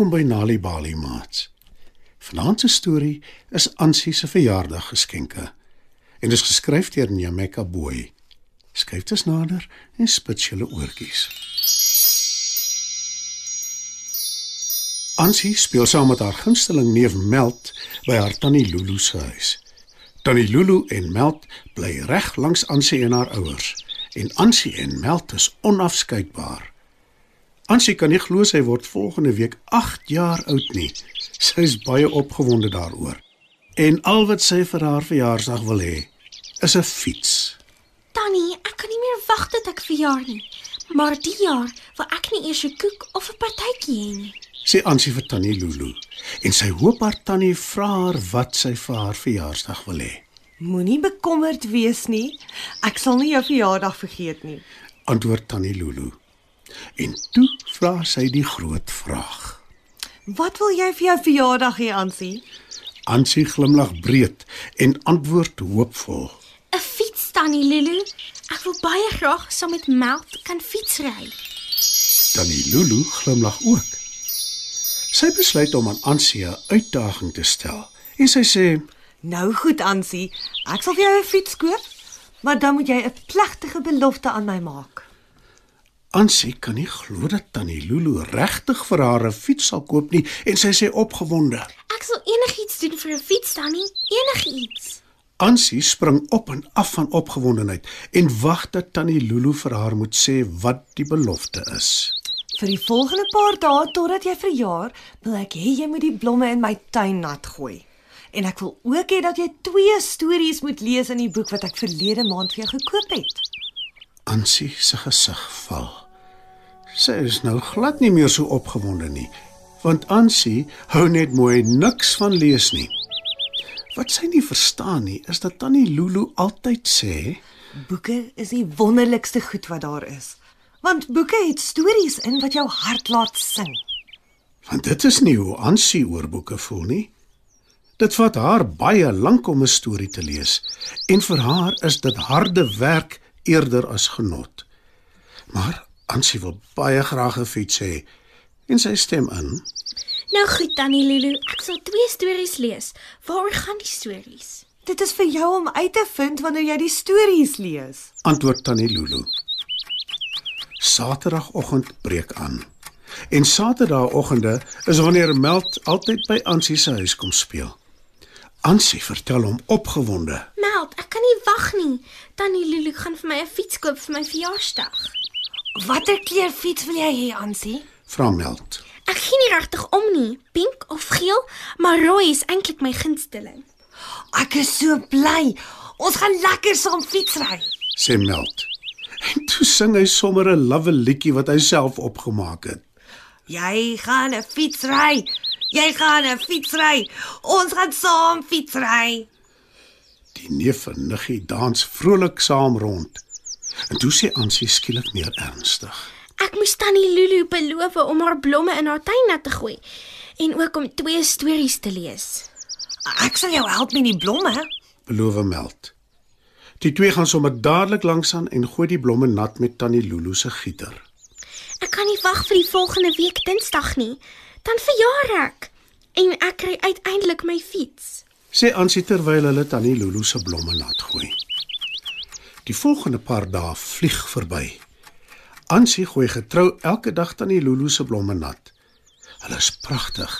Welkom by Nali Bali Mats. Vanaand se storie is Ansie se verjaardaggeskenke en is geskryf deur Nyameka Boy. Skryf dit nader en spits julle oortjies. Ansie speel saam met haar gunsteling neef Meld by haar tannie Lulu se huis. Tannie Lulu en Meld bly reg langs Ansie en haar ouers en Ansie en Meld is onafskeidbaar. Ansie kan nie glo sy word volgende week 8 jaar oud nie. Sy is baie opgewonde daaroor. En al wat sy vir haar verjaarsdag wil hê, is 'n fiets. Tannie, ek kan nie meer wag tot ek verjaar nie. Maar die jaar wil ek nie eers 'n koek of 'n partytjie hê nie. Sê Ansie vir tannie Lulu en sy hoop haar tannie vra haar wat sy vir haar verjaarsdag wil hê. Moenie bekommerd wees nie. Ek sal nie jou verjaardag vergeet nie. Antwoord tannie Lulu. En toe vra sy die groot vraag. Wat wil jy vir jou verjaardag hê, Ansie? Ansie glimlag breed en antwoord hoopvol. 'n Fiets, Tannie Lulu. Ek wil baie graag saam met Meld kan fietsry. Tannie Lulu glimlag ook. Sy besluit om aan Ansie 'n uitdaging te stel en sy sê: Nou goed, Ansie. Ek sal vir jou 'n fiets koop, maar dan moet jy 'n plegtige belofte aan my maak. Ansie kan nie glo dat Tannie Lulu regtig vir haar 'n fiets sal koop nie en sy sê opgewonde. Ek sal enigiets doen vir 'n fiets, Tannie. Enigiets. Ansie spring op en af van opgewondenheid en wag dat Tannie Lulu vir haar moet sê wat die belofte is. Vir die volgende paar dae totdat jy verjaar, wil ek hê jy moet die blomme in my tuin nat gooi. En ek wil ook hê dat jy twee stories moet lees in die boek wat ek verlede maand vir jou gekoop het. Ansie se gesig val. Sy is nou glad nie meer so opgewonde nie, want Ansie hou net mooi niks van lees nie. Wat sy nie verstaan nie, is dat Tannie Lulu altyd sê, Boeke is die wonderlikste goed wat daar is. Want boeke het stories in wat jou hart laat sing. want dit is nie hoe Ansie oor boeke voel nie. Dit vat haar baie lank om 'n storie te lees en vir haar is dit harde werk eerder as genot. Maar Ansie wil baie graag 'n fiets hê en sy stem in. Nou goed, Tannie Lulu. Ek sal twee stories lees. Waaroor gaan die stories? Dit is vir jou om uit te vind wanneer jy die stories lees. Antwoord Tannie Lulu. Saterdagoggend breek aan. En Saterdagoggende is wanneer Meld altyd by Ansie se huis kom speel. Ansie vertel hom opgewonde. Meld, ek kan nie wag nie. Tannie Lulu gaan vir my 'n fiets koop vir my verjaarsdag. Watter kleur fiets wil jy hê, Ansie? Vra Meld. Ek gee nie regtig om nie, pink of geel, maar rooi is eintlik my gunsteling. Ek is so bly. Ons gaan lekker saam fietsry. Sê Meld. En toe sing hy sommer 'n lawwe liedjie wat hy self opgemaak het. Jy gaan 'n fietsry. Jy gaan 'n fietsry. Ons gaan saam fietsry. Die neef en niggie dans vrolik saam rond. En toe sê Ansie skielik meer ernstig. Ek moes Tannie Lulu beloof om haar blomme in haar tuin nat te gooi en ook om twee stories te lees. Ek sal jou help met die blomme. Beloof Meld. Die twee gaan sommer dadelik langs aan en gooi die blomme nat met Tannie Lulu se gieter. Ek kan nie wag vir die volgende week Dinsdag nie. Dan verjaar ek en ek kry uiteindelik my fiets. Sê Ansie terwyl hulle Tannie Lulu se blomme nat gooi. Die volgende paar dae vlieg verby. Ansie gooi getrou elke dag Tannie Lulu se blomme nat. Hulle is pragtig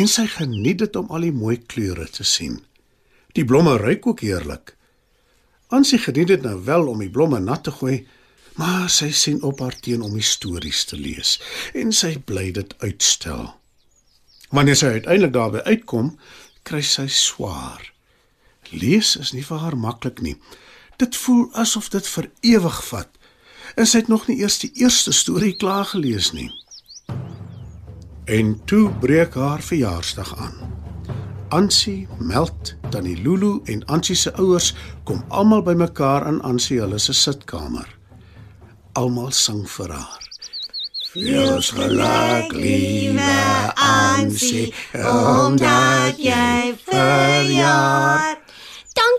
en sy geniet dit om al die mooi kleure te sien. Die blomme ruik ook heerlik. Ansie geniet dit nou wel om die blomme nat te gooi, maar sy sien op haar teen om die stories te lees en sy bly dit uitstel. Wanneer sy uiteindelik daarby uitkom, kry sy swaar. Lees is nie vir haar maklik nie. Dit voel asof dit vir ewig vat. En sy het nog nie eers die eerste storie klaar gelees nie. En toe breek haar verjaarsdag aan. Ansie, Meld, Tannie Lulu en Ansie se ouers kom almal bymekaar in Ansie hulle se sitkamer. Almal sing vir haar. Wees geluk, liewe Ansie, omdat jy verjaar.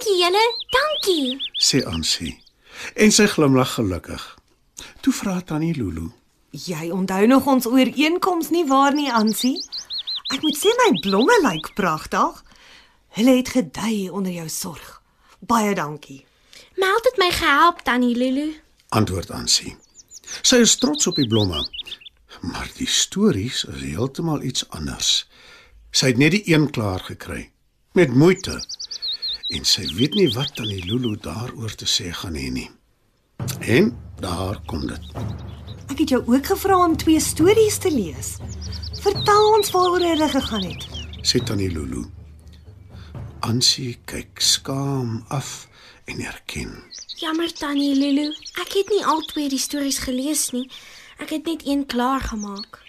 Dankie julle, dankie. sê Ansie. En sy glimlag gelukkig. Toe vra Tannie Lulu: Jy onthou nog ons ooreenkoms nie waar nie, Ansie? Ek moet sê my blomme lyk pragtig. Hulle het gedei onder jou sorg. Baie dankie. Meld het my gehelp, Tannie Lulu. Antwoord Ansie. Sy is trots op die blomme, maar die stories is heeltemal iets anders. Sy het net die een klaar gekry met moeite en sy weet nie wat tannie Lulu daaroor te sê gaan hê nie. En daar kom dit. Ek het jou ook gevra om twee stories te lees. Vertel ons waaroor hulle gegaan het. Sê tannie Lulu. Ansie kyk skaam af en erken. Jammer Tannie Lulu, ek het nie al twee die stories gelees nie. Ek het net een klaar gemaak.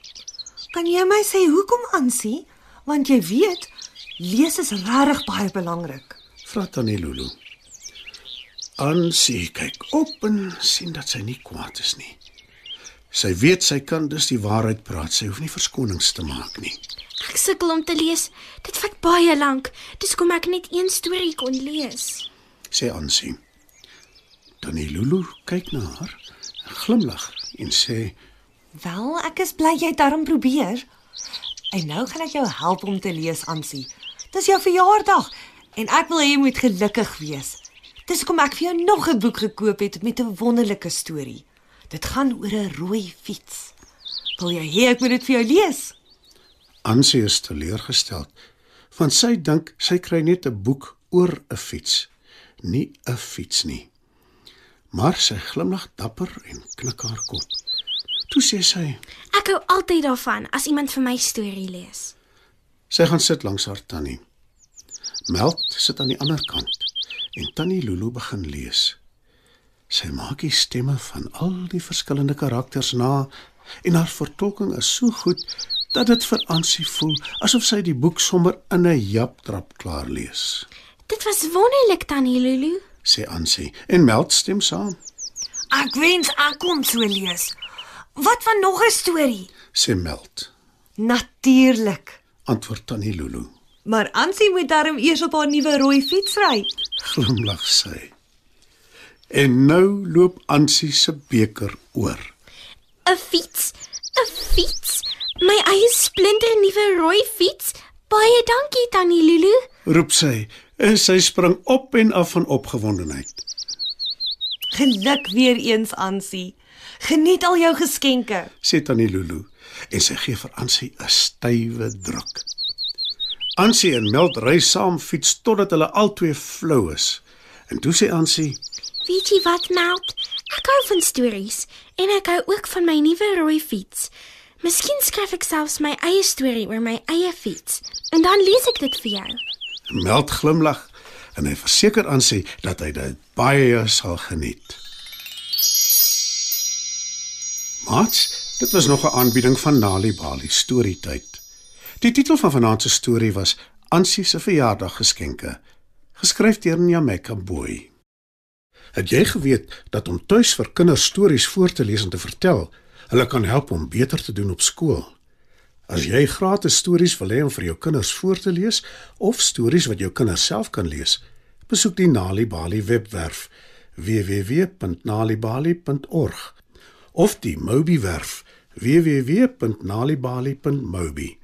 Kan jy my sê hoekom Ansie? Want jy weet, lees is regtig baie belangrik. Vra tannie Lulu. Ansie kyk op en sien dat sy nie kwaad is nie. Sy weet sy kan dus die waarheid praat. Sy hoef nie verskonings te maak nie. Ek sukkel om te lees. Dit vat baie lank. Dis kom ek net een storie kon lees. Sê Ansie. Tannie Lulu kyk na haar, glimlag en sê: Wel, ek is bly jy het daarom probeer. En nou gaan ek jou help om te lees, Ansie. Dis jou verjaardag en ek wil hê jy moet gelukkig wees. Dis kom ek vir jou nog 'n boek gekoop het met 'n wonderlike storie. Dit gaan oor 'n rooi fiets. Wil jy hê ek moet dit vir jou lees? Ansie is teleurgesteld, want sy dink sy kry net 'n boek oor 'n fiets, nie 'n fiets nie. Maar sy glimlag dapper en knik haar kop. Toe sê sy: Ek hou altyd daarvan as iemand vir my storie lees. Sy gaan sit langs haar tannie. Meld sit aan die ander kant en tannie Lulu begin lees. Sy maak die stemme van al die verskillende karakters na en haar vertolking is so goed dat dit vir Ansie voel asof sy die boek sommer in 'n japtrap klaar lees. Dit was wonderlik Tannie Lulu. Sê Ansie en Meld stem saam. Ek wens ek kon so lees. Wat van nog 'n storie? Sê Meld. Natuurlik. Antwoord tannie Lulu. Maar Ansie moet darm eers op haar nuwe rooi fiets ry. Glimlag sy. En nou loop Ansie se beker oor. 'n Fiets, 'n fiets. My eie splinter nuwe rooi fiets. Baie dankie Tannie Lulu. Roep sy en sy spring op en af van opgewondenheid. Geluk weer eens, Ansie. Geniet al jou geskenke. sê tannie Lulu en sy gee vir Ansie 'n stywe druk. Ansie en Meld ry saam fiets totdat hulle albei flou is. En toe sê Ansie: Weet jy wat, Meld? Ek hou van stories en ek hou ook van my nuwe rooi fiets. Miskien skryf ek selfs my eie storie oor my eie fiets en dan lees ek dit vir jou. Meld glimlag en hy verseker Ansie dat hy dit baie sal geniet. Mats, dit was nog 'n aanbieding van Nali Bali Storytyd. Die titel van vanaand se storie was Ansie se verjaardaggeskenke, geskryf deur Nyameka Boy. Het jy geweet dat om tuis vir kinders stories voor te lees en te vertel, hulle kan help om beter te doen op skool? As jy gratis stories wil hê om vir jou kinders voor te lees of stories wat jou kinders self kan lees, besoek die Nali Bali webwerf www.nalibali.org of die Mobi werf www.nalibali.mobi.